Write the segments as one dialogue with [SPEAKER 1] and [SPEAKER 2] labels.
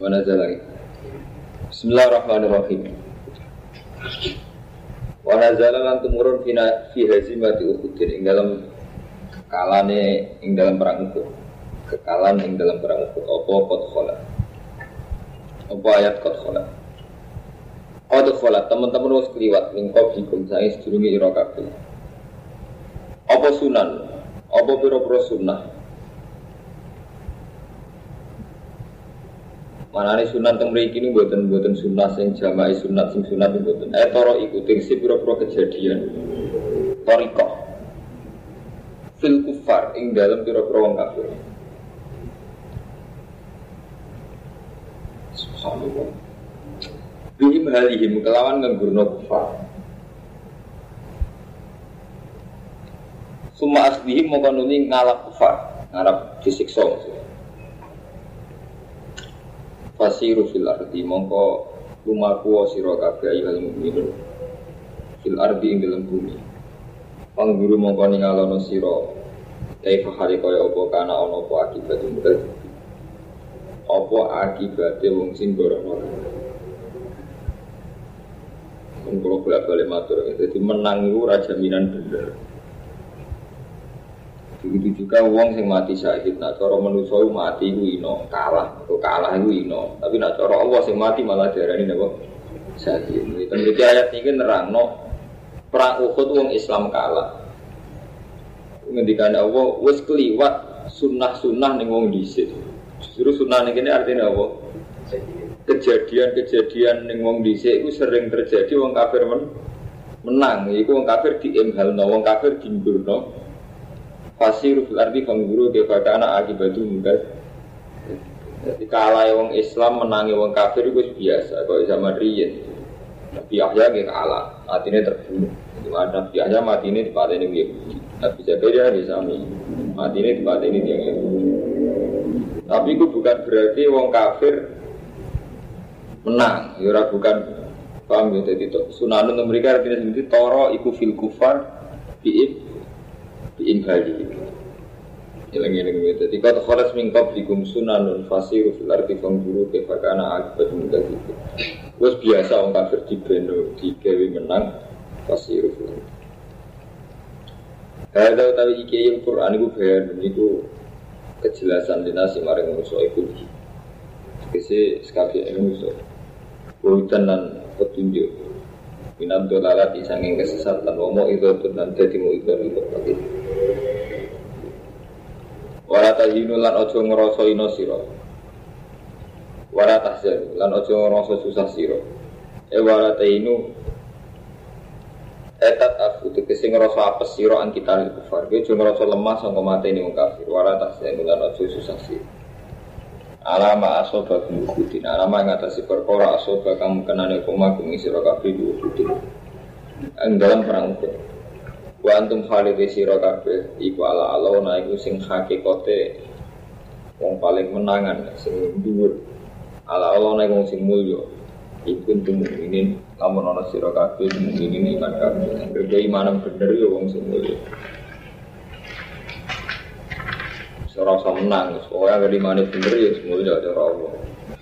[SPEAKER 1] Mana lagi? Bismillahirrahmanirrahim. Wa nazala lan tumurun fina fi hazimati Uhud ing dalam kalane ing dalam perang Uhud. Kekalan ing dalam perang Uhud apa qad khala. Apa ayat qad khala. Qad khala teman-teman wis kliwat ning qablikum sae sedurunge ira kabeh. Apa sunan? Apa pira-pira sunnah? Mana nih sunat teng mriki ini buatan buatan sunat sing jamaah sunat sing sunat itu buatan. Eh toro ikuti si pura-pura kejadian. Toriko. Fil kufar ing dalam pura-pura wong kafir. Subhanallah. Bihim halihim kelawan ngenggurno kufar. Suma asbihim mau kanuni ngalap kufar, ngarap disiksa maksudnya. Fasiru fil ardi mongko lumaku sira kabeh ayyuhal mukminun fil ardi ing dalam bumi. Pangguru mongko ningalono sira kaifa hale kaya apa kana ana apa akibat mudal. Apa akibate wong sing gorono. Mung kula bolak-balik matur, jadi menang itu raja minan bener. Begitu juga uang yang mati syahid, nak cara manusia mati itu ino, kalah, atau kalah itu ino. Tapi nak cara Allah yang mati malah darah ini apa? Syahid. Jadi ayat ini nerang, no, perang Uhud uang Islam kalah. Ngendikan Allah, wes keliwat sunnah-sunnah nih uang disit. Justru sunnah ini artinya apa? Kejadian-kejadian nih uang disit itu sering terjadi uang kafir men menang. Iku uang kafir diemhalno, uang kafir dimburno. Fasiru fil ardi fangguru kefakana akibatu mungkas Jadi kalah wong Islam menangi wong kafir itu biasa. Kalau zaman Riyin Nabi Yahya dia kalah, matinya terbunuh. Nabi Yahya mati ini di tempat ini Nabi Zakaria di sami. Mati ini di tempat ini Yahudi. Tapi itu bukan berarti wong kafir menang. Ya bukan. Paham ya, jadi sunanun mereka artinya sendiri Toro iku fil kufar Bi'ib Bi'imhali Ilang ilang gitu. Jadi kata khalas mingkap dikum sunanun fasiru fil arti fangguru kefakana akibat mudah gitu. Wes biasa orang kafir di beno di gawe menang fasiru fil arti. Ada utawi iki yang Quran itu bayan itu kejelasan di nasi maring manusia itu. Kese sekali manusia. Bukan dan petunjuk. Minat dolalat isangin kesesatan. Womo itu dan jadi mau itu itu Wala tahinu lan ojo ngerasa ino siro Wala tahzanu lan ojo ngerasa susah siro E wala tahinu Etat aku tegesi ngerasa apa siro an kita li kufar. Gue ojo ngerasa lemah sangka mata ini wong kafir. Wala tahzanu lan ojo susah siro Alama asoba kumukutin Alama yang atas perkara asoba kamu kenane koma kumi siro kafir diukutin Yang dalam perang ukut Wa antum khalidi sira kabeh iku ala Allah na iku sing hakikate wong paling menangan sing dhuwur. Ala Allah na iku sing mulya. Iku antum ini lamun ana sira kabeh ini iman kabeh. Bener ya wong sing mulya. Ora usah menang, pokoknya gak di mana bener ya semuanya ada Allah.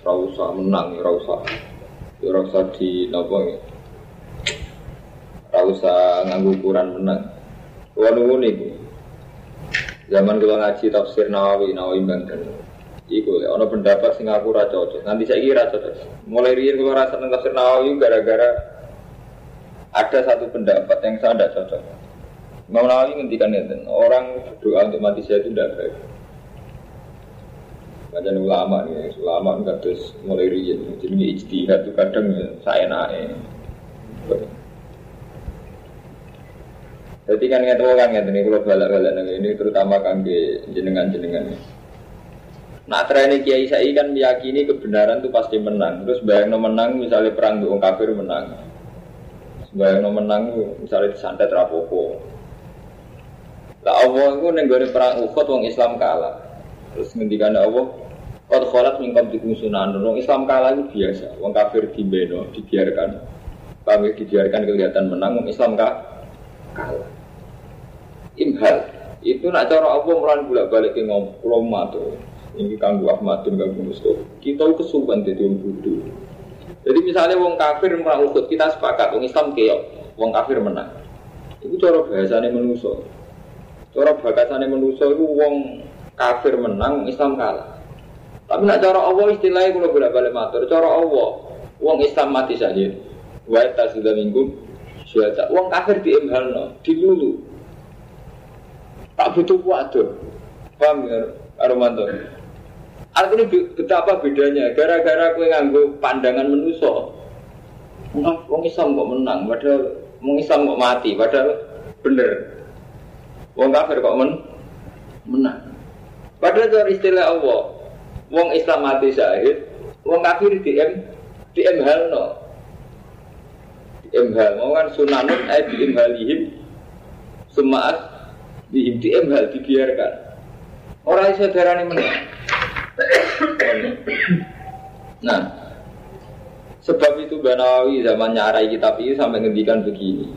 [SPEAKER 1] Ora usah menang, ora usah, ora usah di nopo ya. Ora usah nganggu ukuran menang. Kulo nuwun iku. Zaman kula ngaji tafsir Nawawi, Nawawi Banten. Iku ana pendapat sing aku ora cocok. Nanti saya kira cocok. Mulai riyen kula rasa nang tafsir Nawawi gara-gara ada satu pendapat yang saya tidak cocok. Imam Nawawi ngendikan ngeten, orang berdoa untuk mati saya itu tidak baik. Baca ulama nih, ulama enggak terus mulai riyen. Jadi ijtihad itu kadang saya naik. Jadi kan ngerti kan ngerti ini kalau balak balak ini terutama kan di jenengan jenengan ini. Nah, trennya Kiai Sai kan meyakini kebenaran itu pasti menang. Terus bayang menang, misalnya perang dengan kafir menang. Bayang menang, misalnya disantet rapopo. Lah Allah itu nenggone perang Uhud, wong Islam kalah. Terus ngendikan Allah, Qad kholat mingkom dikungsunan, wong Islam kalah itu biasa. Wong kafir dibeno, dibiarkan. Kami dibiarkan kelihatan menang, wong Islam kalah. Imhal, itu nak cara Allah melan bolak balik ke ngomong tuh ini kanggu Ahmadun kanggu Mustafa. Kita kesuwan jadi orang bodoh jadi misalnya wong kafir merang ukut kita sepakat wong Islam keok wong kafir menang. Itu cara bahasanya menuso cara bahasanya menuso itu wong kafir menang Islam kalah tapi nak cara Allah istilahnya kalau bolak balik matur cara Allah wong Islam mati saja wa sudah minggu sudah wong kafir di no dilulu tak butuh waduh paham ya Aromanto Artinya betapa bedanya. Gara-gara kue nganggo pandangan menuso. Wong Islam kok menang, padahal wong Islam kok mati, padahal bener. Wong kafir kok men menang. Padahal dari istilah Allah, wong Islam mati syahid, wong kafir di M di M hal mau kan sunanun eh di M halihim, semaat di M hal dibiarkan. Orang saudara ini menang. Nah, sebab itu Banawi zamannya Arai kitab ini sampai ngendikan begini.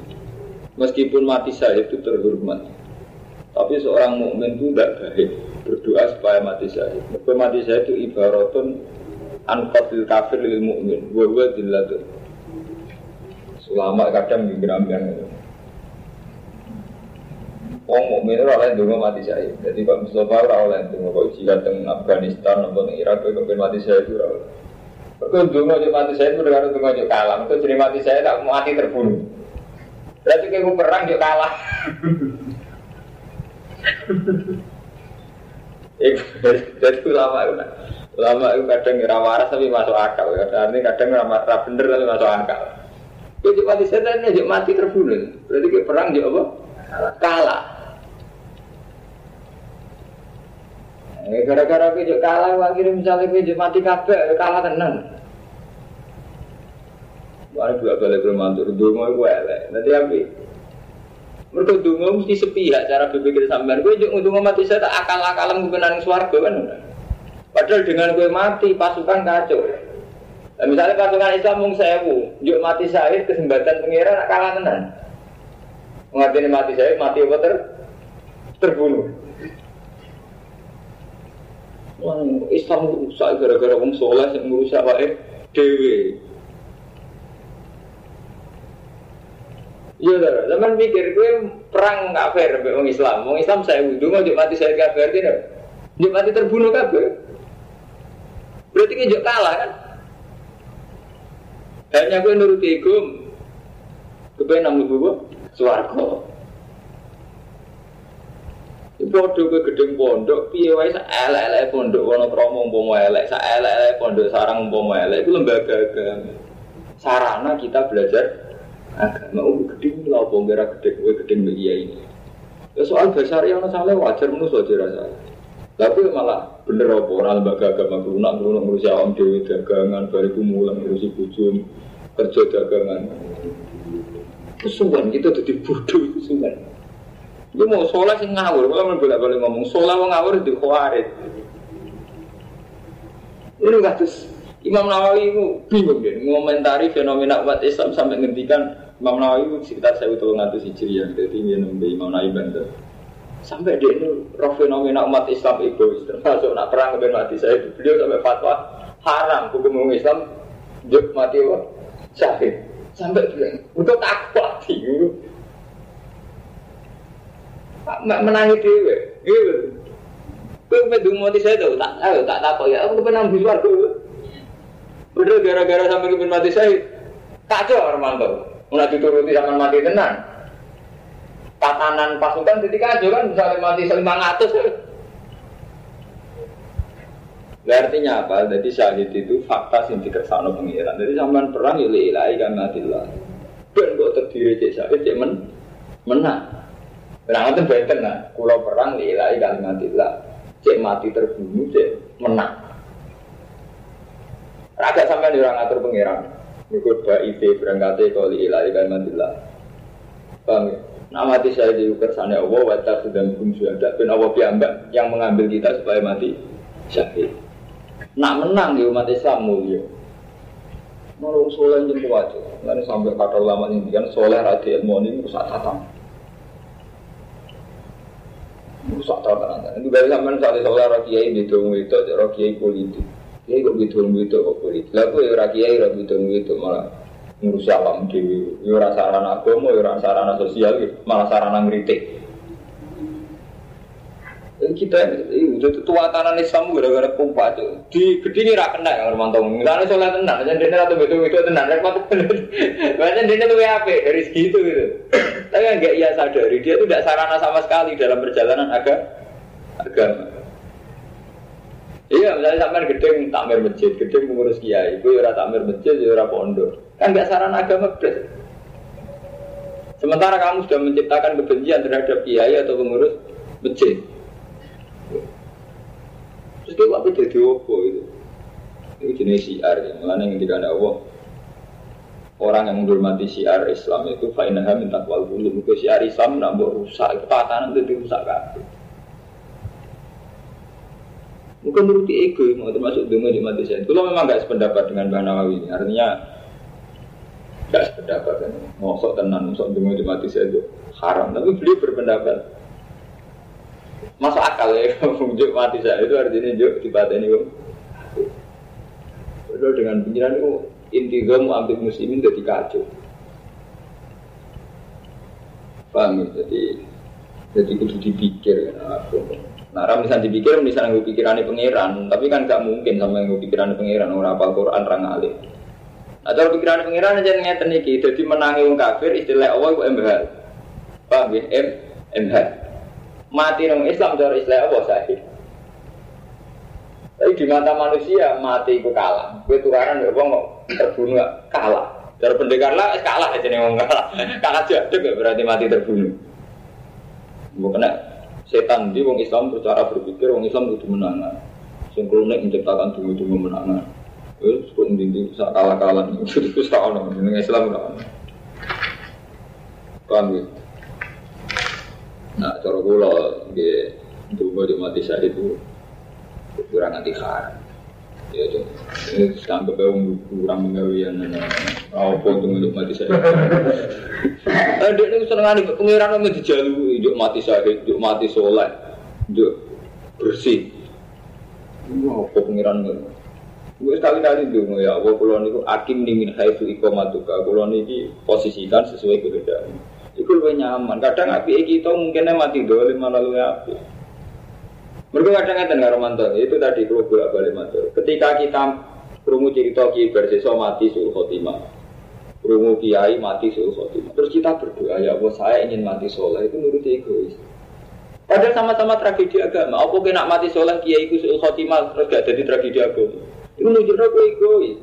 [SPEAKER 1] Meskipun mati saya itu terhormat, tapi seorang mukmin itu tidak baik berdoa supaya mati saya. Supaya mati saya itu ibaratun anqatil kafir lil mukmin, wa huwa dillatun. Ulama kadang digeramkan itu. Wong mukmin ora oleh ndonga mati saya. Jadi Pak Mustafa ora oleh ndonga kok jika teng Afghanistan atau teng Irak kok kepen mati itu ora oleh. Kok ndonga yo mati saya itu dengan ndonga yo kalah. Kok jadi mati saya tak mati terbunuh. Berarti kayak perang yo kalah. Jadi ulama itu ulama itu kadang ngira waras tapi masuk akal. Kadang kadang ngira bener tapi masuk akal. Kau mati saya tadi mati terbunuh. Berarti kayak perang juga apa? Kalah. Eh, gara-gara kejuk kalah, akhirnya misalnya kejuk mati kabeh, kalah tenan. Wah, dua kali bermantur, dungo gue elek. Nanti apa? Mereka dungo mesti sepihak cara berpikir sampean. Gue juga dungo mati saya tak akal-akalan nang suarga kan. Padahal dengan gue mati pasukan kacau. Nah, misalnya pasukan Islam mung sewu, juk mati syahid kesempatan pengiran kalah tenan. Mengerti mati syahid mati apa ter terbunuh. Wong Islam rusak gara-gara wong soleh yang merusak wae dewe. Iya lah, zaman pikir gue perang kafir mbek wong Islam. Wong Islam saya wudhu mau mati saya kafir tidak. Dia mati terbunuh kafir. Berarti kita kalah kan? Hanya gue nuruti gue, gue namun gue suarco. Bodoh ke gedeng pondok, piye wae sak elek-elek pondok Wonokromo umpama elek, sak elek-elek pondok sarang umpama elek itu lembaga agama. Sarana kita belajar agama. Oh, gedeng lha opo ora gedeng kowe gedeng media ini. Ya soal besar yang salah wajar menurut wajar rasa. Tapi malah bener apa orang lembaga agama lunak lunak ngurusi awam dewi dagangan, bariku mulang ngurusi bujum, kerja dagangan. Kesuwan kita jadi bodoh kesuwan. Dia mau sholat sih ngawur, kalau mau bolak balik ngomong sholat mau ngawur di khawarid. Ini nggak terus Imam Nawawi itu bingung deh, ngomentari fenomena umat Islam sampai ngendikan Imam Nawawi itu sekitar saya utul ngatus hijriah, jadi ini nembe Imam Nawawi banter. Sampai dia ini roh fenomena umat Islam egois, termasuk nak perang dengan mati saya, beliau sampai fatwa haram hukum Islam, juk mati apa? Syahid. Sampai bilang, untuk takwa tinggi menangi dewe. Gitu. Kowe medung mati saya tuh tak tahu tak tahu ya aku di luar tuh. Udah gara-gara sampai kepen mati saya kacau Armanto. Mulai dituruti sama mati tenang. Tatanan pasukan jadi kacau kan bisa mati selima ngatus. artinya apa? Jadi syahid itu fakta sing dikersano pengiran. Jadi sampean perang ya ilahi kan matillah. Dan kok terdiri cek syahid cek men menang. Nah, itu benten nah, kulo perang ilahi kalimatillah. Cek mati terbunuh, cek menang. Agak sampai orang ngatur pangeran. Ikut baite berangkatnya kali ilahi kalimatillah. Bang, ya? Nah mati saya di kersane Allah wa sudah minkum syuhada ben Allah piyambak yang mengambil kita supaya mati syahid. Nak menang di umat Islam mulia. Mau soleh yang kuat, nanti sampai kata ulama ini kan soleh radi ilmu ini rusak tatam. Rusak. Itu dari zaman saat soleh radi itu itu radi politik. Kiai kok itu kok politik. Lalu ya radi kiai radi itu malah ngurus alam dewi, yo ora sarana agama, ora sarana sosial, malah sarana ngritik. kita itu tuatanan Islam gara-gara pompa itu di gede ini rak kena yang Romanto misalnya soalnya tenang aja dia atau betul tenang repot banyak dia tuh WAP dari segitu gitu. Tapi enggak ia sadari dia tuh tidak sarana sama sekali dalam perjalanan agak agama iya misalnya sampai gedeng takmir masjid gedeng mengurus kiai itu ya takmir masjid ya pondok Kan nggak sarana agama beres. Sementara kamu sudah menciptakan kebencian terhadap kiai atau pengurus masjid. Terus dia waktu jadi apa itu? Itu jenis siar ya. Mengenai yang tidak ada Allah. Orang yang menghormati siar Islam itu fainaha minta kual bulu. Siar Islam nambah rusak. Itu itu dirusak kabeh. Mungkin menuruti ego, mau termasuk demo di mati saya. Kalau memang gak sependapat dengan Mbak Nawawi ini, artinya tidak sependapat kan. Ngosok tenan, ngosok demi mati saya itu haram. Tapi beliau berpendapat Masa akal ya, juk mati saya itu artinya juk di ini kok. Padahal dengan pikiran itu inti mau ambil muslimin jadi kacau. Paham ya? Jadi jadi kudu dipikir kan aku. Nah, ram misalnya dipikir, misalnya gue pikirannya pangeran, tapi kan gak mungkin sama yang gue pikirannya pangeran, orang apal Quran, orang alim. Nah, cara pikiran pengiran aja ngeten iki, jadi menangi wong kafir istilah Allah itu MH. Paham ya? M MH. Mati nang Islam cara istilah Allah sahih. Tapi di mata manusia mati itu kalah. Gue tukaran ya wong terbunuh kalah. Cara pendekar lah kalah aja nih wong kalah. Kalah gak berarti mati terbunuh. Bukan setan di wong Islam bercara berpikir wong Islam itu menangan. Sing menciptakan tunggu-tunggu menangan. Terus pun dindi bisa kalah-kalah itu itu sama dengan Islam kan. Paham ya? Nah, cara kula nggih ndonga di mati saya itu kurang anti haram. Ya, itu sampai bau kurang menggawian apa itu untuk mati saya. Eh, dia ini seneng nih pengiran mau dijalui, juk mati saya, juk mati soleh, juk bersih. Apa pengiran Gue sekali-kali dulu ya Allah kulon itu akim nih min haitsu iqamatuka. Kulon ini posisikan sesuai kehendak. Iku lebih nyaman. Kadang api kita mungkinnya mati dulu malah lu api. Mereka kadang ngeten karo mantan. Itu tadi kalau bolak balik mantan. Ketika kita krungu cerita ki berseso mati suul khotimah. Krungu kiai mati khotimah. Terus kita berdoa ya Allah saya ingin mati soleh itu menurut egois. Padahal sama-sama tragedi agama. Apa kena mati soleh kiai ku khotimah terus gak jadi tragedi agama. Itu menunjukkan aku egois.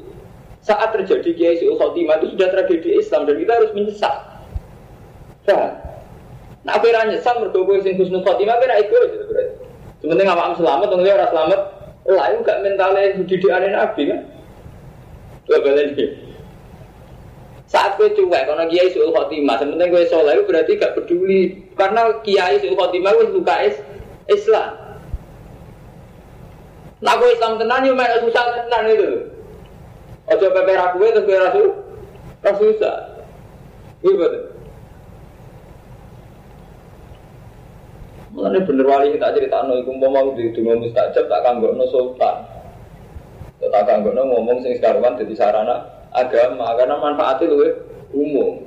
[SPEAKER 1] Saat terjadi kiai suul khotimah itu sudah tragedi Islam dan kita harus menyesal. Nah, nah yang nyesal mergo kowe sing husnul khotimah kira egois. Sementing awakmu selamat, wong ora selamat, lah itu gak mentalnya didikane Nabi kan. Coba balen saat gue cuek, karena kiai suul khotimah, sementing gue soleh, berarti gak peduli. Karena kiai suul khotimah gue suka Islam. Nah, aku Islam tenan yo mek susah tenan itu. Ojo pepe kuwe terus kowe ra su. Ra susah. Iya betul. Mulane bener wali kita critakno iku mau di dungo mustajab tak kanggokno sultan. Tak kanggokno ngomong sing sekaruan dadi sarana agama karena manfaatnya luwe umum.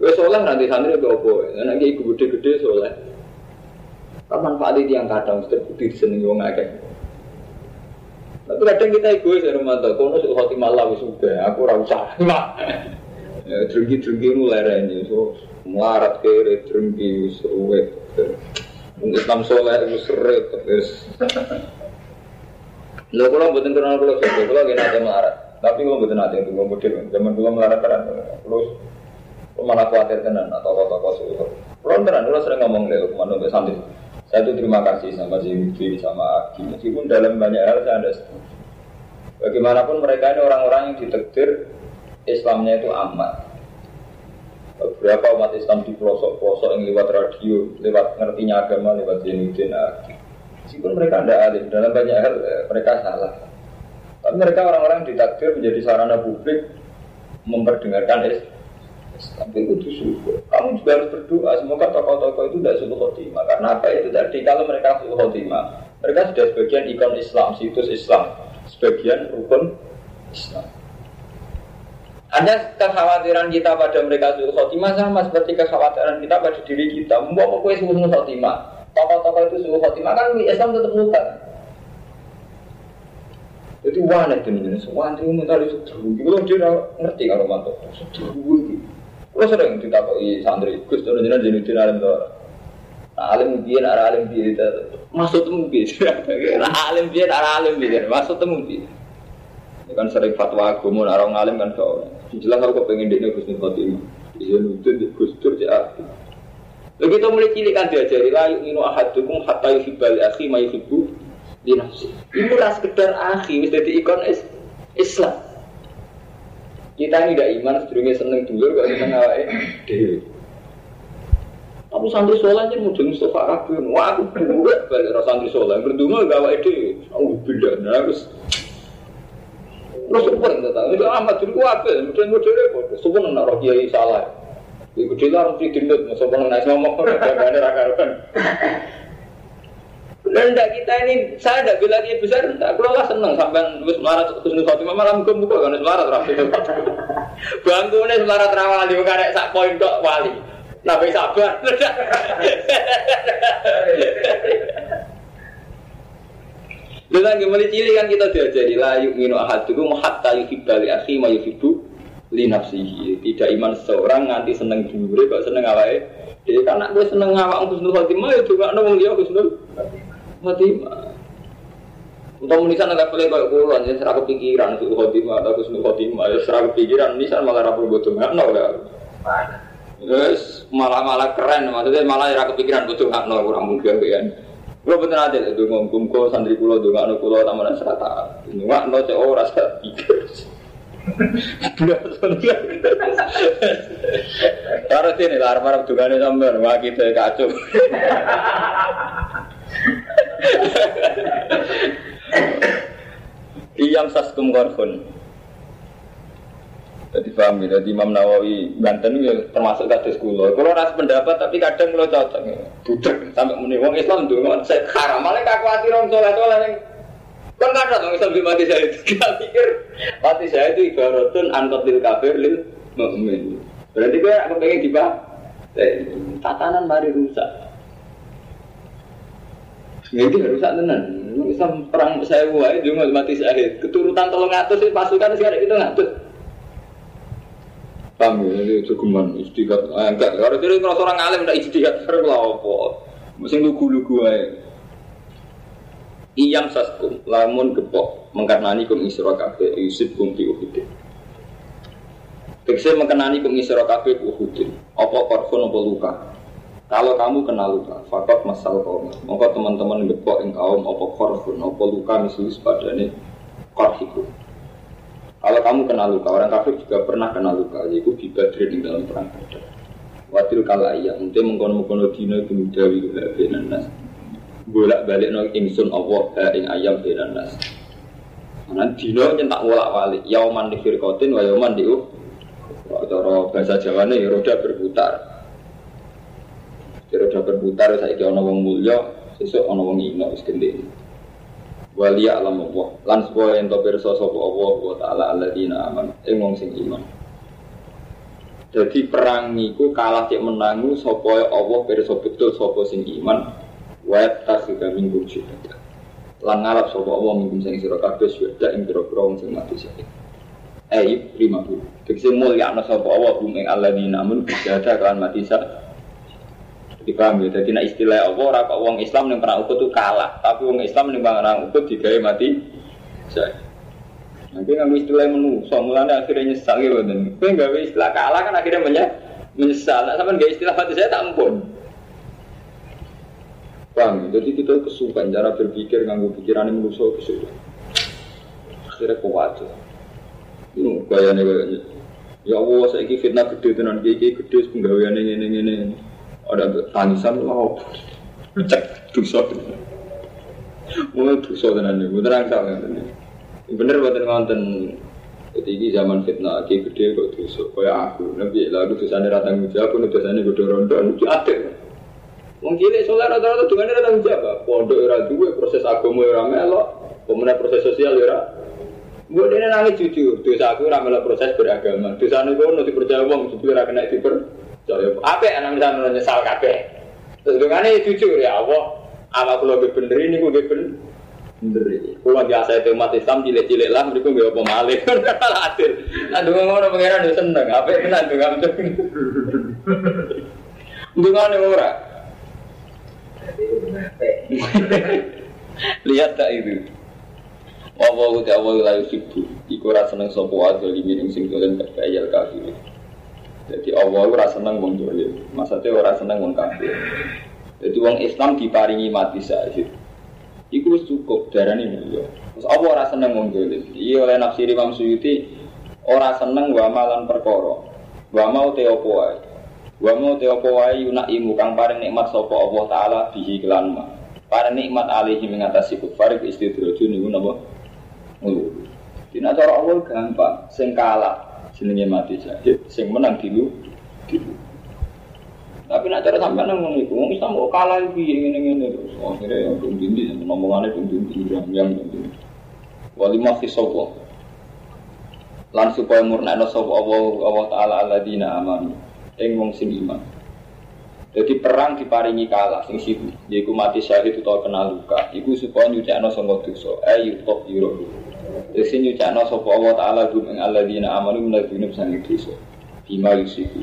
[SPEAKER 1] Wes soleh nanti santri itu apa? Nek iki gede-gede soleh. Manfaat itu yang kadang terbukti disenangi wong akeh. Tapi kadang kita egois ya Romanto, kono sudah hati malam sudah, aku rasa usah. Ya, drengki-drengki mulai ini, so melarat kere drengki seruwe. Islam soleh itu seret terus. Lo kalau buatin kenal kalau sudah, kalau gak ada melarat. Tapi kalau buatin ada itu, model zaman dulu melarat kan terus malah khawatir tenan atau kota sudah. Kalau tenan, kalau sering ngomong lewat mana sampai Saya tuh terima kasih sama Zainuddin, sama Agi. Meskipun dalam banyak hal saya ada setuju. Bagaimanapun mereka ini orang-orang yang ditekdir Islamnya itu amat. Beberapa umat Islam di pelosok-pelosok yang lewat radio, lewat ngertinya agama, lewat Zainuddin, Agi. Meskipun mereka tidak alim, dalam banyak hal eh, mereka salah. Tapi mereka orang-orang ditakdir menjadi sarana publik memperdengarkan Islam. Tapi itu syukur. Kamu juga harus berdoa. Semoga tokoh-tokoh itu tidak suruh khotimah. Karena apa itu tadi? Kalau mereka suruh khotimah, mereka sudah sebagian ikon Islam, situs Islam, sebagian rukun Islam. Ada kekhawatiran kita pada mereka suruh khotimah sama seperti kekhawatiran kita pada diri kita. Mau kue suruh khotimah. Tokoh-tokoh itu suruh khotimah kan Islam tetap luka. Jadi wana itu nih, semua antri minta itu Kalau dia ngerti kalau mantap, seteru gitu. Kalau sering ditakoki santri, Gus turun jenengan jenutin alim tuh. Nah, alim biar arah alim biar itu maksud temu biar. Nah, alim biar arah alim biar maksud temu biar. Ini kan sering fatwa agama, orang alim kan kau. Jelas aku pengen dia Gus Nur Fatimah. Jenutin di Gus Dur ya. Begitu mulai cilik kan diajari lah yuk inu ahadukum hatta yuhibbal akhi ma yuhibbu di nafsi. Itu ras sekedar akhi, wis dadi ikon Islam. Kita ini tidak iman, sedurungnya seneng dulu, kalau seneng awake dewi. Aku santri sholat aja mau jadi Mustafa Kabir. Wah aku berdua balik rasa santri sholat. Berdua gak awake dewi. Aku beda. Nah aku Terus super tentang itu amat dulu apa? Mungkin model apa? Super nak roh kiai salah. Ibu dia harus didendut, masuk pengen ngomong, jangan rakaran. Tidak kita ini, saya tidak bilang dia besar, tidak kalau lah seneng sampai nulis melarat terus khotimah malah muka muka kan melarat rapi itu. Bangkunya melarat rawali, bukan ada sak poin dok wali. Nabi sabar. Lalu lagi mulai kan kita diajari lah yuk minu ahadukum hatta yuhibbali akhi ma yuhibbu li nafsihi. Tidak iman seorang nganti seneng dulu, kok seneng awake. Jadi karena gue seneng awak Husnul Khotimah ya juga nang dia Husnul khotimah. Untuk menisan levelnya kayak kulon, ya serah kepikiran itu khotimah atau kusnul khotimah, ya serah kepikiran nisan malah rapor butuh nggak nol ya. Terus malah malah keren, maksudnya malah ya kepikiran butuh nggak nol kurang mungkin kan. Kalau bener aja itu ngomong kok santri kulo tuh nggak nol kulo taman serata, nggak nol cek orang saya pikir. Taruh sini lah, harap-harap juga sambil, wah kita kacau. Iyam saskum korfun. Jadi paham ya, jadi Imam Nawawi Banten ya termasuk kados kula. Kula ras pendapat tapi kadang kula cocok. Budek sampai muni wong Islam ndonga saya haram malah kakuati orang saleh saleh ning Kan kada dong Islam di mati saya itu. Kita pikir mati saya itu ibaratun antotil kafir lil mukmin. Berarti gue aku pengen dibah. Tatanan mari rusak. Ya itu harus tenan. Islam perang saya wae cuma mati syahid. Keturutan tolong sih pasukan sekarang kita ngatur. Ya, ini cukuman istiqat. Ah, enggak, kalau jadi kalau seorang alim tidak istiqat, serem lah apa. Mesti lugu-lugu aja. Iyam saskum, lamun gepok, mengkarnani kum isra kafe, yusuf kum fi uhudin. Tegese mengkenani kum isra kafe uhudin. Apa korfun apa luka. Kalau kamu kenal luka, fakot masal kaum. Maka teman-teman ngepok ing kaum apa korfun, apa luka misalnya sepadane korhiku. Kalau kamu kenal luka, orang kafir juga pernah kenal luka, yaitu di badri di dalam perang badar. Watil kala iya, untuk mengkono-mengkono dino itu mudawi benan nas. Bolak balik no ingsun Allah ha ing ayam benan nas. Nah, dino nyentak wolak walik, yauman di firkotin, wa yauman di uh. Cara bahasa Jawa ini roda berputar. Kira udah berputar saya kira wong mulya, sesuk ono wong ino wis. Waliya alam Allah, lan yang tau pirsa sapa Allah wa taala alladzina aman, ing sing iman. Jadi perang niku kalah cek menangu sapa Allah pirsa betul sapa sing iman. Wa tasika minggu juga. Lan ngarap sapa Allah minggu sing sira kabeh sudah ing pira-pira wong sing mati. Eh, lima puluh. Tegese mulia ana sapa Allah hum ing alladzina aman bijada kan mati syahid. Dipaham ya, jadi nak istilah orang kok wong Islam yang perang ukut itu kalah, tapi wong Islam yang perang ukut digawe mati. Saya. Nanti nggak istilah menu, mulanya akhirnya nyesal gitu gue nggak istilah kalah kan akhirnya menyesal. Nah, sama nggak istilah mati saya tak ampun. Paham? Jadi kita kesukaan cara berpikir nganggo pikiran yang manusia kesukaan. Akhirnya kuat. Ini kayaknya kayaknya. Ya Allah, saya ini fitnah gede tenan, gede gede penggawean ini ini ini. Ada tangisan lah, cek dosa. Mulai dosa ini, bener angsa ini. Bener bener ngonten. Jadi ini zaman fitnah, gede gede kok dosa. Kayak aku, nabi lalu dosanya ratang jawab, dosanya gue rondo, itu adil. Wong cilik soleh rata-rata dungane ora tanggung jawab. Pondok ora duwe, proses agama ora melok, pemenang proses sosial ora. Mbok dene nangis jujur, dosa aku ora melok proses beragama. Dosane kono dipercaya wong jujur ora kena dipercaya. Apik anak misalnya nyesal kabeh. Terus dungane jujur ya Allah, ala kula ge bener kok ge bener. Kula biasa itu umat Islam cilik-cilik lah mriku nggih apa malih. Adil. Nah dungo ngono pangeran yo seneng. Apik tenan dungo. Dungane ora. Lihat tak itu. Apa uti awal layu sibu. Iku rasa seneng adol di minum sing dolen kafir. Jadi Allah ora seneng wong dolen. Maksudnya ora seneng wong kafir. Jadi wong Islam diparingi mati saja. Iku wis cukup darani mulya. Terus apa ora seneng wong dolen? Iya oleh nafsi Imam Suyuti ora seneng wa malan perkara. Wa mau te opo wae. Wa mau te apa wae imu kang paring nikmat sapa Allah taala bihi kelan ma. Paring nikmat alihi mengatasi kufar istidroju niku napa? Ngulu. Dina cara Allah gampang, sing kalah jenenge mati syahid, sing menang dilu dilu. Tapi nak cara sampai nang ngono iku, wong Islam kok kalah iki ngene-ngene terus. Akhire ya dum dindi ngomongane dum dindi yang dum Wali mafi sapa. Lan supaya murnakno sapa Allah Allah taala alladzina amanu ing wong sing iman. Jadi perang diparingi kalah sing situ, yaiku mati syahid utawa kena luka. Iku supaya nyucakno sangka dosa. Ayu top yuro. Jadi nyucakno sapa Allah taala gum ing alladzina amanu minal dunub sang dosa. Bima yusiku.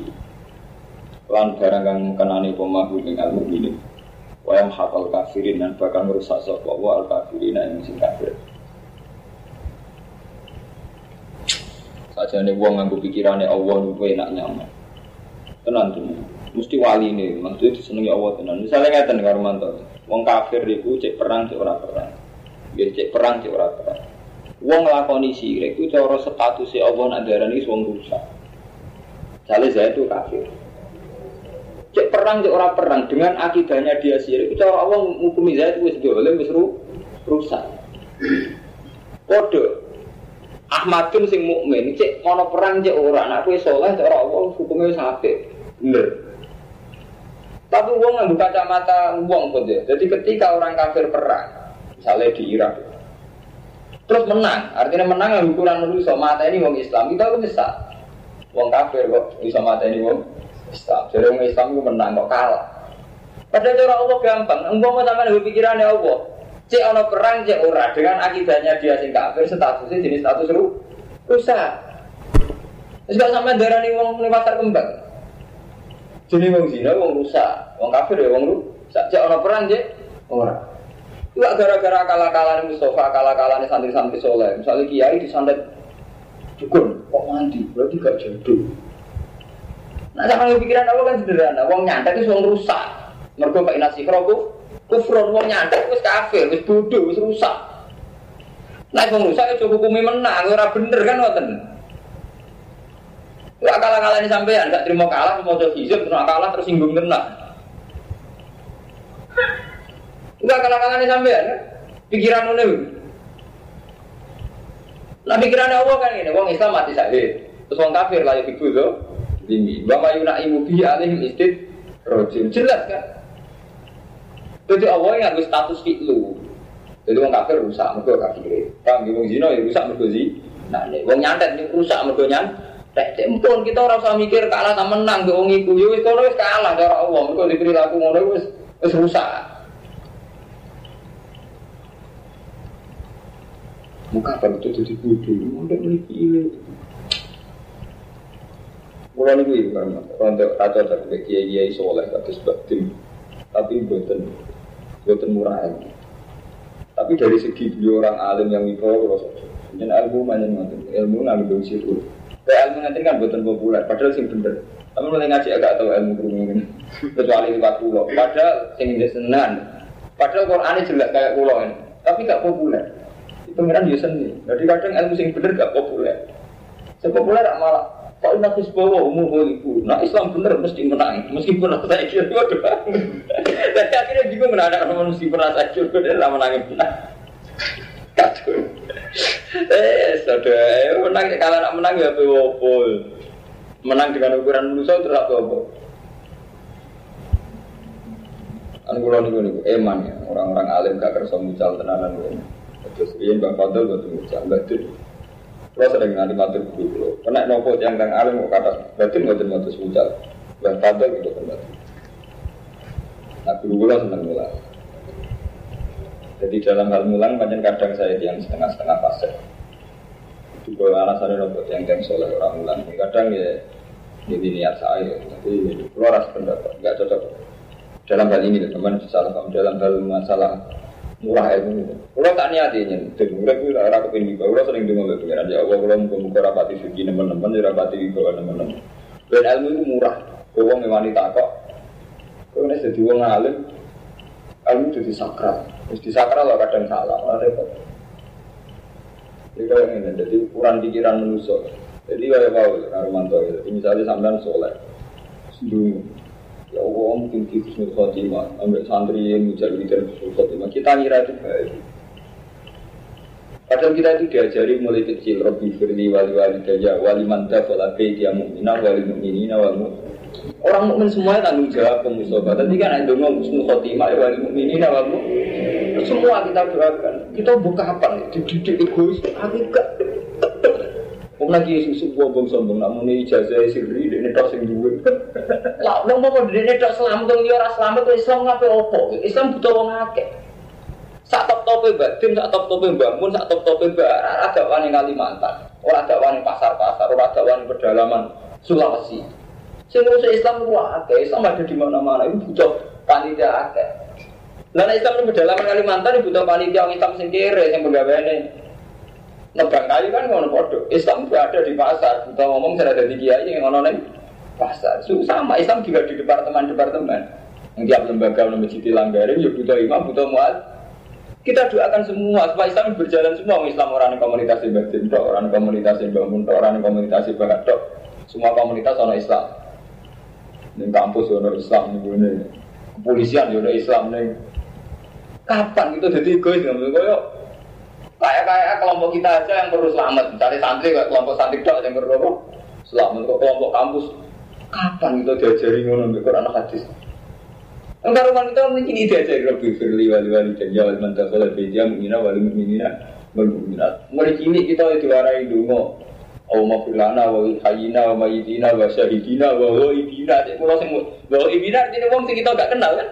[SPEAKER 1] Lan barang kang kenani pemahu ing al mukminin. Wa yam hakal kafirin dan bahkan merusak sapa Allah al kafirin ing sing kafir. Saja nih wong nganggo pikirane Allah luwe enak nyaman tenan tuh mesti wali ini maksudnya disenangi Allah tenan misalnya ngeten karo mantan wong kafir itu cek perang cek ora perang biar cek perang cek ora perang wong nglakoni sirik itu cara statusnya Allah nak darani wong rusak Misalnya saya itu kafir cek perang cek ora perang dengan akidahnya dia sirik itu cara Allah menghukumi saya itu wis boleh wis rusak kode Ahmadun sing mukmin cek ono perang cek ora nak kowe saleh cara Allah hukumnya sampai Bener. Tapi yang buka kacamata uang pun dia. Jadi ketika orang kafir perang, misalnya di Irak, terus menang, artinya menang yang ukuran manusia mata ini uang Islam, kita pun bisa. Uang kafir kok bisa mata ini uang Islam. Jadi uang Islam itu menang kok kalah. Padahal cara Allah gampang, engkau mau sama dengan pikirannya Allah. Cek ono perang, cek ora dengan akidahnya dia sing kafir, statusnya jenis status ru, rusak. Terus gak sampai darah nih uang pasar kembang. Jadi wong zina wong rusak, wong kafir ya wong rusak. Cek orang perang je ora. Enggak gara-gara kalah-kalah Mustafa, kalah-kalah santri-santri soleh. Misalnya kiai disantet dukun, kok mandi, berarti gak jodoh. Nah, sama pikiran apa kan sederhana. Wong nyantet itu wong rusak. Mergo pak nasi kroku, kufron wong nyantet wis kafir, wis bodoh, wis rusak. Nah, wong rusak itu hukumi menang, ora bener kan ngoten. Ya kalah-kalah ini sampean, gak terima kalah, mau coba hijab, terus kalah terus singgung tenang. Enggak kalah-kalah ini sampean, pikiran ini. Nah pikiran Allah kan ini, wong Islam mati sakit, terus wong kafir lah itu tuh, tinggi. Bapak Yuna ibu bi alih istid rojim, jelas kan? Jadi Allah yang harus status fitlu. Jadi wong kafir rusak, mereka kafir. Kami wong zina ya rusak mereka zi. Nah, wong nyantet rusak mereka nyantet. Pun kita ora usah mikir kalah ta menang ke wong iku. Ya wis wis kalah cara Allah. Mergo diperilaku ngono wis wis rusak. Muka apa betul jadi bodoh, mondok memiliki ini. Mulai ini ibu karena untuk kacau dari kiai kiai soleh kata sebab tim, tapi buatan buatan murah ini. Tapi dari segi beliau orang alim yang mikro, kalau saja, ilmu mana ilmu ngambil situ. Kayak ilmu nanti kan buatan populer, padahal sing bener. Tapi mulai ngaji agak tahu ilmu kerumunan, kecuali lewat pulau. Padahal sing senang, Padahal Quran jelas kayak pulau ini, tapi gak populer. Itu pengiran dia seni. Jadi kadang ilmu sing bener gak populer. Sepopuler malah Kok ini nakis bawa umur ibu. Nah Islam bener mesti menang. Meskipun saya kira waduh. Tapi akhirnya juga menandak orang meskipun saya kira dia lah menangin menang. Kacau. Eh, sudah. Menang kalau nak menang ya apa Menang dengan ukuran manusia terus apa apa. Kula niku niku eman ya, orang-orang alim gak kersa mucal tenanan. Terus riyen Bang Fadl boten mucal, batin. Kalau sering nanti matur guru kulo, kena nopo yang kang alim kok kata batin boten matur mucal. Bang Fadl gitu kan. Nah guru kulo seneng mulang. Jadi dalam hal mulang banyak kadang saya yang setengah-setengah fase. Juga alasannya nopo yang yang soleh orang mulang. Kadang ya jadi niat saya, tapi keluar pendapat, nggak cocok dalam hal ini teman salah kamu dalam hal masalah murah ilmu itu. Kalau tak niat ini, jadi mulai gue arah ke pinggir, kalau sering dengar lebih pengiran ya Allah kalau muka muka rapati suci teman-teman, ya rapati bawah teman-teman. Dan ilmu itu murah, kau memang wanita kok. Kau ini jadi uang alim, ilmu itu disakral, terus disakral lah kadang salah, lah repot. Jadi kalau ini, jadi ukuran pikiran manusia. Jadi kayak Paul, Karumanto, jadi misalnya sampean soleh, dulu Ya Allah mungkin di Husnul Khotimah Ambil santri yang menjadi leader Husnul Khotimah. Kita ngira itu baik. Padahal kita itu diajari mulai kecil Rabbi firli wali wali daya Wali mantap wala dia mu'minah Wali mu'minina wal Orang mukmin semuanya tanggung jawab ke musobat Tadi kan ada ngomong Husnul Khotimah Wali mu'minina wal Semua kita doakan. Kita buka apa? Dididik egois Aku gak Wong lagi susu bombong sombong, namun ini ijazah sirri, ini tok sing duwe. Lah, nang mau ini tok selamat, dong ora selamat, Islam ngapain opo? Islam butuh wong akeh. Sak top tope mbak Tim, sak top tope mbak Mun, sak top tope mbak ada wani Kalimantan, ada wani pasar-pasar, ada wani pedalaman Sulawesi. Sing ngurusi Islam ku akeh, Islam ada di mana-mana, ini butuh panitia akeh. Lah Islam di pedalaman Kalimantan butuh panitia Islam sing kere, sing pegawainya nebang kayu kan ngono podo. Islam juga ada di pasar. Kita ngomong saya ada di kiai yang ngono nih pasar. So, sama Islam juga di departemen-departemen. Yang tiap lembaga masjid langgarin, ya butuh imam, butuh muat. Kita doakan semua supaya Islam berjalan semua. Islam orang yang komunitas batin, orang yang komunitas bangun, orang yang komunitas bahat, semua komunitas orang Islam. Di kampus orang Islam nih, kepolisian orang Islam nih. Kapan kita jadi egois nggak? Kayak kayak kelompok kita aja yang perlu selamat. Misalnya santri kayak kelompok santri dok yang perlu apa? Selamat kok kelompok kampus. Kapan kita diajari ngono mbek Quran hadis? Enggak rumah kita mungkin ini diajari lebih firli wali wali dan jawab mantap kalau beja mungkin wali mukminina wal mukminat. Mulai kini kita diwarai dungo. Aw mafulana wa hayina wa mayitina wa syahidina wa waibina. Kalau sing wa ibina ini wong sing kita gak kenal kan?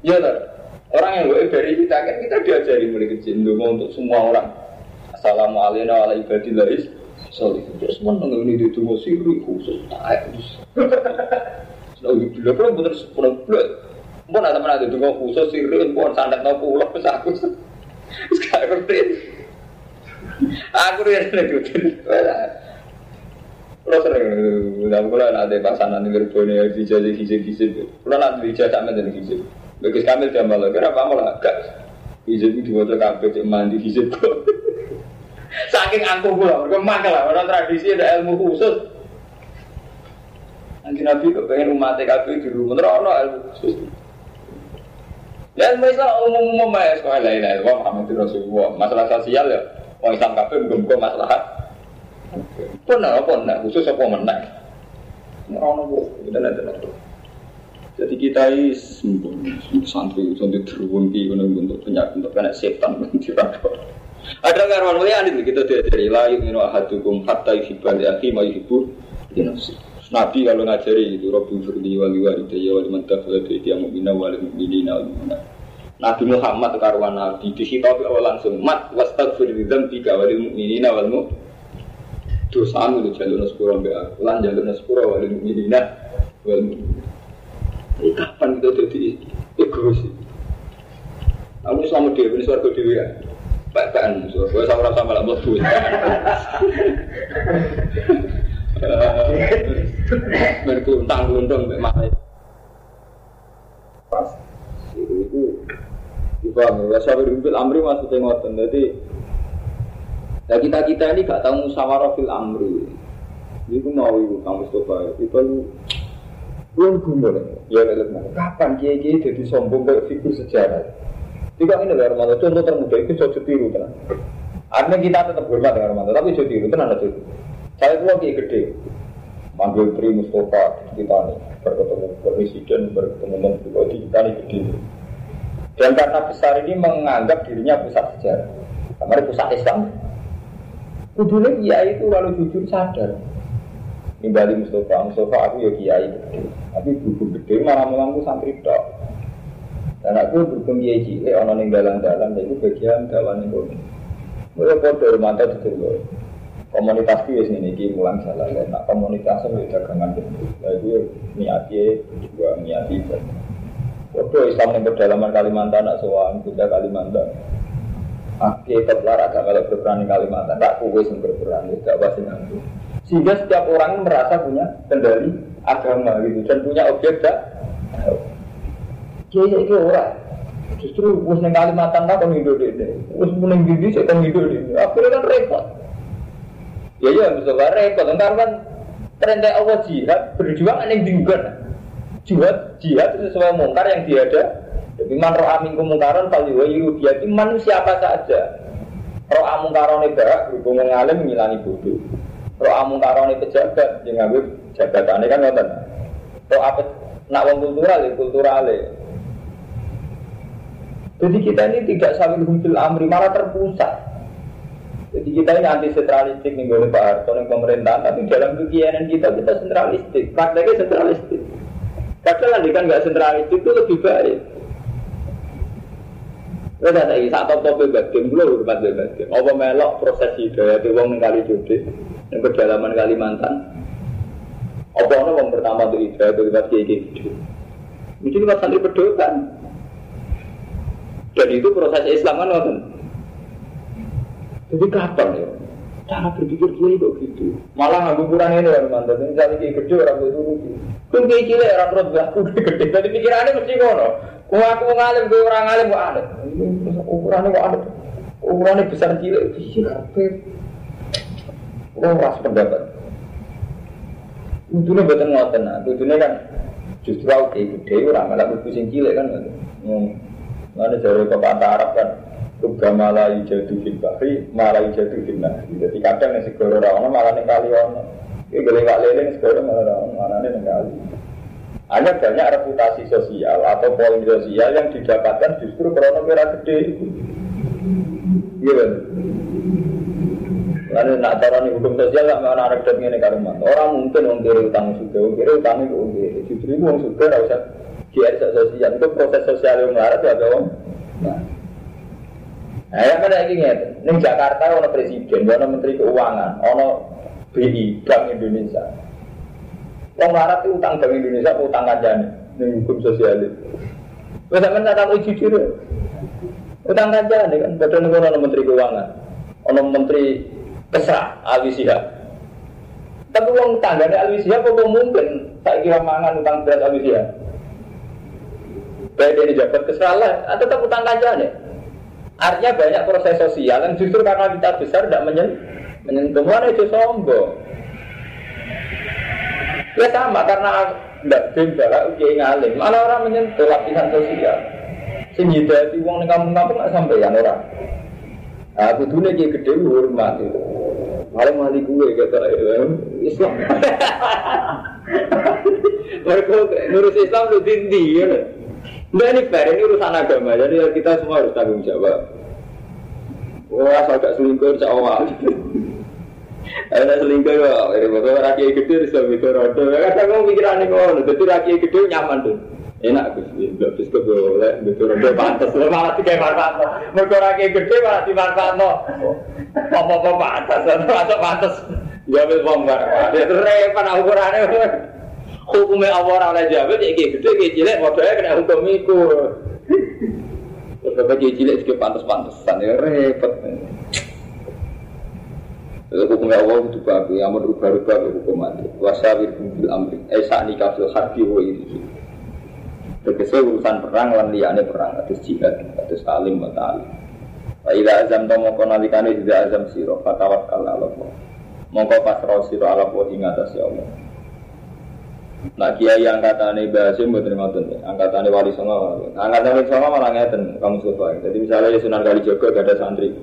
[SPEAKER 1] Ya tak? Orang yang gue dari kita kan kita diajari mulai kecil dulu untuk semua orang. Assalamualaikum warahmatullahi wabarakatuh. Sorry, terus mana ini di tunggu siri khusus tak Sudah bila pun bener sepuluh bulan. Mau ada mana di tunggu khusus siri, mau sandat no pulau pas aku. Sekarang ngerti. Aku ada di Kalau sering, udah mulai ada pasangan yang berbunyi hijau hijau hijau. Kalau nanti hijau sama dan hijau. Bagus kamil malah, kenapa malah agak Hizib itu dua kabeh cek mandi hizib kok. Saking angkuh gula, mereka mangkel lah. Orang tradisi ada ilmu khusus. Nanti Nabi kok pengen umat TKP di rumah, terus ilmu khusus. Ya ilmu Islam umum-umum ya sekolah lain lain. Wah, Muhammad Rasulullah. Masalah sosial ya, orang Islam kabeh muga masalah. Pernah apa enggak khusus apa menang? Orang nopo, kita lihat jadi kita ini santri santri terwun di gunung bentuk penyakit untuk kena setan di Ada karwan mulia ini kita diajari layu minu ahadukum hatta yuhibban li akhi ma yuhibbu Nabi kalau ngajari itu Rabbi firli wali walidayya wali man tafala bi dia mu'mina wali mu'minina wal mu'minat. Nabi Muhammad karwan Nabi dihitabi awal langsung mat wastaghfir li dzambika wal mu'minina wal mu'minat dosamu lu jalur sepuro mbak aku lan jalur sepuro wal mu'minina wal mu'minat ini kapan kita jadi egois? Kamu selama dia ini suarga dewi ya? Baik-baikan, gue sama sama lah buat duit. Berkuntang kuntung mbak Pas itu itu Paham ya? Wasawir fil amri maksudnya ngoten. Jadi Nah kita kita ini gak tahu musyawarah fil amri. Itu mau ibu kamu Mustafa itu belum gumul ya lelek Kapan kiai kiai jadi sombong kayak figur sejarah? Tidak ini dari Romanto contoh termuda itu coba tiru tenang. Artinya kita tetap hormat dengan Romanto tapi coba tiru tenang aja. Saya tua kiai gede, manggil Tri Mustafa kita nih berketemu presiden berketemu menteri kita nih gede. Dan karena besar ini menganggap dirinya pusat sejarah, kamar pusat Islam. Kudunya kiai itu kalau jujur sadar. Nimbali Mustafa, Mustafa aku ya kiai gede. Tapi buku gede malah mengaku santri dok. Dan aku berhubung kiai cilik, orang yang dalam-dalam, itu bagian dalam itu. Mereka kode rumah itu dulu. Komunitas itu ya sini, ini mulang jalan. Nah komunitasnya itu dagangan itu. Itu niatnya juga niati. Waduh Islam yang pedalaman Kalimantan, nak soal kita Kalimantan. Akhirnya terlar agak kalau berperan di Kalimantan, tak kuwe yang berperan, tidak pasti nanti. Sehingga setiap orang merasa punya kendali agama gitu dan punya objek dah. Kiai itu orang. Justru us neng Kalimantan tak kon hidup deh. Us neng gigi saya kon hidup. Akhirnya kan repot. Ya ya bisa repot. Entar kan perintah Allah jihad berjuang aneh diugan. Jihad jihad itu sesuai mungkar yang tiada jadi man roh amin kemungkaran kali wayu dia itu manusia apa saja. Roh amun karone barak berhubung ngalim ngilangi bodoh. Roh amun karone pejabat yang ngambil jabatannya kan ngoten. Roh apa nak wong kultural ya kultural Jadi kita ini tidak sambil humpil amri malah terpusat. Jadi kita ini anti sentralistik nih boleh Pak Harto yang pemerintahan, tapi dalam kegiatan kita kita sentralistik, prakteknya sentralistik. Padahal kan nggak sentralistik itu lebih baik. Wes ada iki sak top-top bagian kula hormat bagian. Apa melok proses hidayah wong kali judi ning pedalaman Kalimantan. Apa ono wong pertama tuh hidayah itu lewat kiai gitu. Mungkin lewat santri pedotan. Dan itu proses Islam kan nonton. Jadi kapan ya? Cara berpikir kiai kok gitu. Malah nggak ukuran ini orang mantan. Misalnya kiai gede orang itu rugi. Kau kiai cilik orang terus aku gede. Jadi pikirannya mesti ngono. Kau aku ngalim, kau orang ngalim, kau aneh. Ukurannya kok aneh. Ukurannya besar cilik, iya apa? Kau ras pendapat. Ujungnya betul ngoten, nah. Ujungnya kan justru aku kayak gede, orang malah berpusing cilik kan. Mana dari pepatah Arab kan, Ruga malah jatuh fil bahri, malah jatuh fil nahri. Jadi kadang yang segoro rawana malah nih kali wana. Ini gelewak leleng segoro malah rawana, malah nih kali. Hanya banyak reputasi sosial atau poin sosial yang didapatkan justru karena merah gede. Iya kan? Lalu nak caranya hukum sosial nggak mau anak dan ini karuman. Orang mungkin mengkiri utang suka, mengkiri utang itu mengkiri. Justru itu orang nggak usah GR sosial. Itu proses sosial yang melarat ada om. Nah, nah yang mana lagi ngerti? Neng Jakarta ada presiden, ada menteri keuangan, ada BI Bank Indonesia. Wong larat itu utang Bank Indonesia, utang kancane ning hukum sosial itu. Sampean tak tahu jujur. Utang kancane kan padahal niku ono menteri keuangan. Ono menteri Kesra Ali Sihab. Tapi uang tanggane Ali Sihab apa mungkin tak kira mangan utang berat Ali Sihab. Baik dari jabat Kesra lah, tetap utang kancane. Artinya banyak proses sosial yang justru karena kita besar tidak menyentuh, menyentuh mana itu sombong. Ya sama karena tidak beda ujian ngalim. Mana orang menyentuh lapisan sosial. Sing hidayati wong ning kampung-kampung sampai yang orang. Nah, kudune ki gede hormat. Paling mali gue kata Islam. Mereka nurus Islam itu tinggi ya. Nah ini fair, ini urusan agama, jadi kita semua harus tanggung jawab. Wah, asal gak selingkuh, insya Allah. Ada selingkuh kok, ini bakal rakyat gede di suami itu rodo. Kadang mau pikiran ini kok, jadi rakyat gede nyaman tuh. Enak gus, nggak bisa kok boleh, gitu rodo pantas. Malah tiga manfaat, mereka rakyat gede malah di manfaat no. Apa-apa pantas, masuk pantas. Ya ambil bom barang, itu repot ukurannya. Hukumnya Allah oleh jawab, ya gede, gede cilik, modalnya kena hukum itu. Terus bapak cilik juga pantas-pantasan, ya repot. Lalu hukumnya Allah itu bagus, yang merubah-rubah hukum mati. Wasawir bil amri, eh saat nikah fil harbi wa itu. Tegese urusan perang lan liyane perang kados jihad, kados talim wa ta'lim. Wa ila azam to mongko nalikane tidak azam sira fatawakkal ala Allah. Mongko pasrah sira ala Allah ing atas ya Allah. Nah kiai angkatane Basim mboten ngoten. Angkatane Wali Songo. Angkatane Wali Songo malah ngeten kamu suka. Jadi misalnya Sunan Kalijaga gak ada santri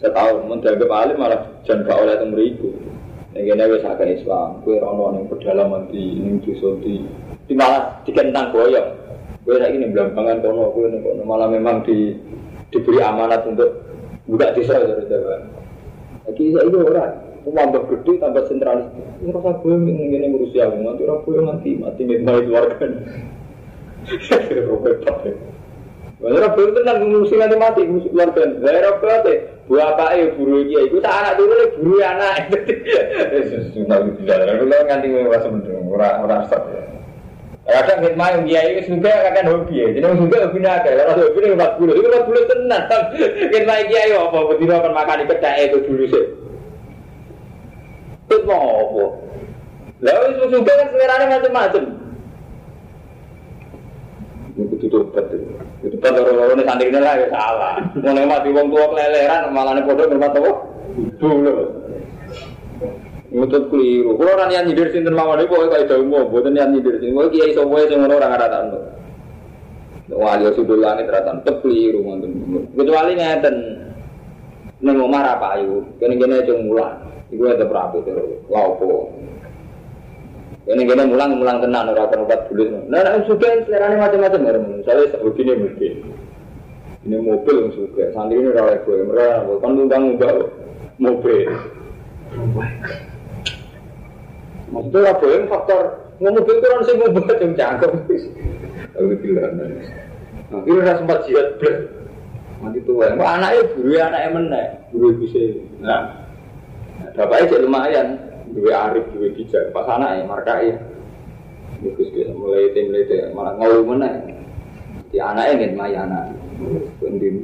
[SPEAKER 1] setahun dianggap alim malah jan gak oleh mriku. Nek kene wis agak Islam, kowe rono ning pedalaman di ning dosa di di malah dikentang goyong. Kowe lagi ning blambangan kono, kowe ning kono malah memang di diberi amanat untuk buka desa dari Jawa. Lagi saya itu orang, tambah gede tambah sentralis. Ini rasa gue ingin ngurusi aku, nanti orang gue mati mati memang keluarga. Repot. Bener gue tenang ngurusi nanti mati ngurusi keluarga. Saya repot Apa ya buru dia itu tak anak dulu nih buru anak. Sudah tidak. Kalau nganti merasa mendung, orang orang stop. Kadang yang dia itu juga kadang hobi ya. Jadi juga hobi naga. Kalau hobi ini empat puluh, itu empat puluh dia itu apa? Betul akan makan kedai itu dulu sih. Itu mau apa? Lalu itu juga kan seleranya macam-macam. Ini kudu tobat itu. Itu pada orang-orang santri lah ya salah. Mau mati wong tua keleleran malah nih bodoh bermat apa? Dulu. Ngutut keliru. Kalau orang yang nyindir sinten mawon itu pokoknya kayak jauh mau, buatan yang nyindir sinten. Kalau kiai semua yang ngono orang rata anu. Wali sudul langit rata tetep keliru ngoten. Kecuali ngeten. Neng omah apa ayu, kene-kene aja mulang. Iku ada berapi terus. Laopo. Kene-kene mulang mulang tenan ora kan obat. Nah, nek sudah selerane macam-macam ya. Misalnya begini mungkin. Ini mobil yang suka, santri ini rawat gue, mereka kan undang undang mobil. Maksudnya lah boleh faktor ngomong itu orang sih mau buat yang cangkem. Aku bilang, nah ini udah sempat jihad berat. Nanti tua, anaknya guru anaknya mana? Guru bisa. Nah, bapaknya jadi lumayan, dua arif, dua bijak. Pas anaknya markai. Bagus bisa mulai tim mulai malah ngau mana? Di anaknya ingin maya anak. Pendim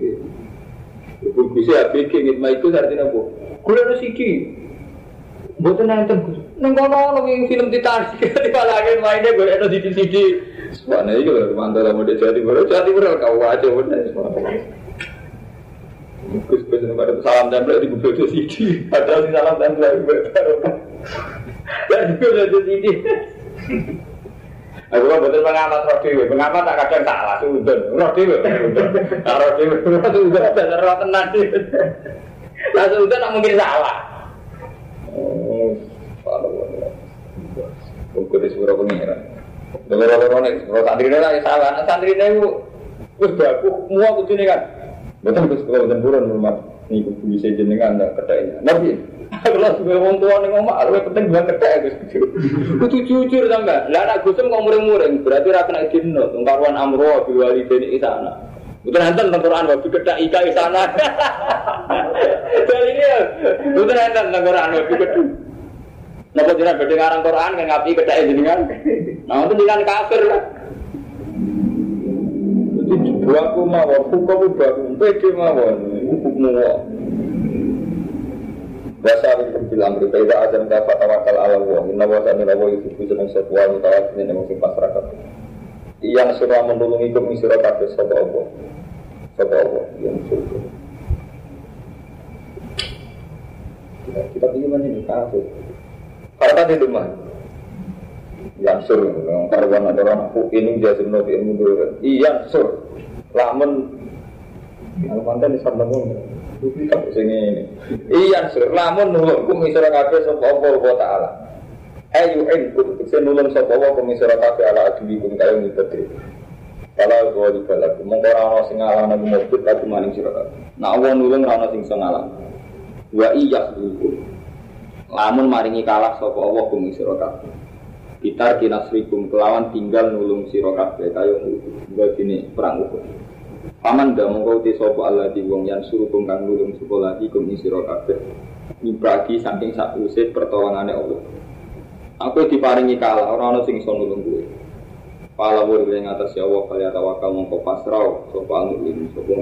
[SPEAKER 1] Ibu bisa bikin ngitma itu artinya apa? Gula ada siki. Bukan nanti Neng kono lebih film Titanic di palangin mainnya gue ada di CD. Semuanya itu loh mantap lah mode Jawa Timur. Jawa Timur kau aja bener. Gus pada salam tempel di itu CD. Ada si salam tempel di Dan juga ada CD. Aku kan betul pengamat roh dewi, pengamat tak kadang salah sudun, roh dewi, roh dewi, roh sudun, roh tenang. Nah sudun tak mungkin salah. Oh, Buku di surah pengiran. Orang orang kalau santri ini lah salah, santri ini itu, wes baku, semua kudu ini kan. Betul terus kalau rumah ini kudu bisa jenengan ada kedainya. Nabi, kalau sebagai orang tua nih ngomong, lebih penting kedai gus. Kudu jujur sampai. Lah anak gusem ngomong muring-muring, berarti rakyat nak dino, tungkaruan amro, biwali deni sana. Betul nanti tentang Quran wabi kedak ika di sana. Jadi ini, betul nanti tentang Quran wabi kedak. Napa jenengan badhe ngarang Quran kan ngapi kedak jenengan. Nah, itu jenengan kafir lah. Jadi buahku mawon, hukum buahku, pede mawon, hukummu wa. Bahasa itu bilang berita itu azam dapat tawakal ala Allah. Inna wa sa'ni lawa yusufu sebuah ini mungkin masyarakat. Yang surah menolongi kum yang. Kita kita pilih ini kafir. Karena. Yang sur, karuan ada orang aku ini dulu. Iya sur, lamun yang mantan di sini ini. Iya sur, lamun nulung kum isra kabeh sapa Allah wa taala. Ayu kudu tekse nulung sapa Allah kum isra kabeh ala adili kum kaya. Kalau gue di balaku, mongko rano sing ngalang aku mobil lagu maning sira kabeh. Nah Allah nulung rano sing iso ngalang. Wa iya. Lamun maringi kalah sapa Allah kum sira kabeh. Bitar kinasrikum kelawan tinggal nulung sira kabeh kaya ngono dene perang ukur. Paman dah mongko te sapa Allah di wong yang suruh kum kang nulung sapa lagi kum sira kabeh. Ibragi saking sakuse pertolongane Allah. Aku diparingi kalah ora ana sing iso nulung kowe. Pala wur ing atas ya Allah kali tawakal mongko pasrah sapa anu ini sapa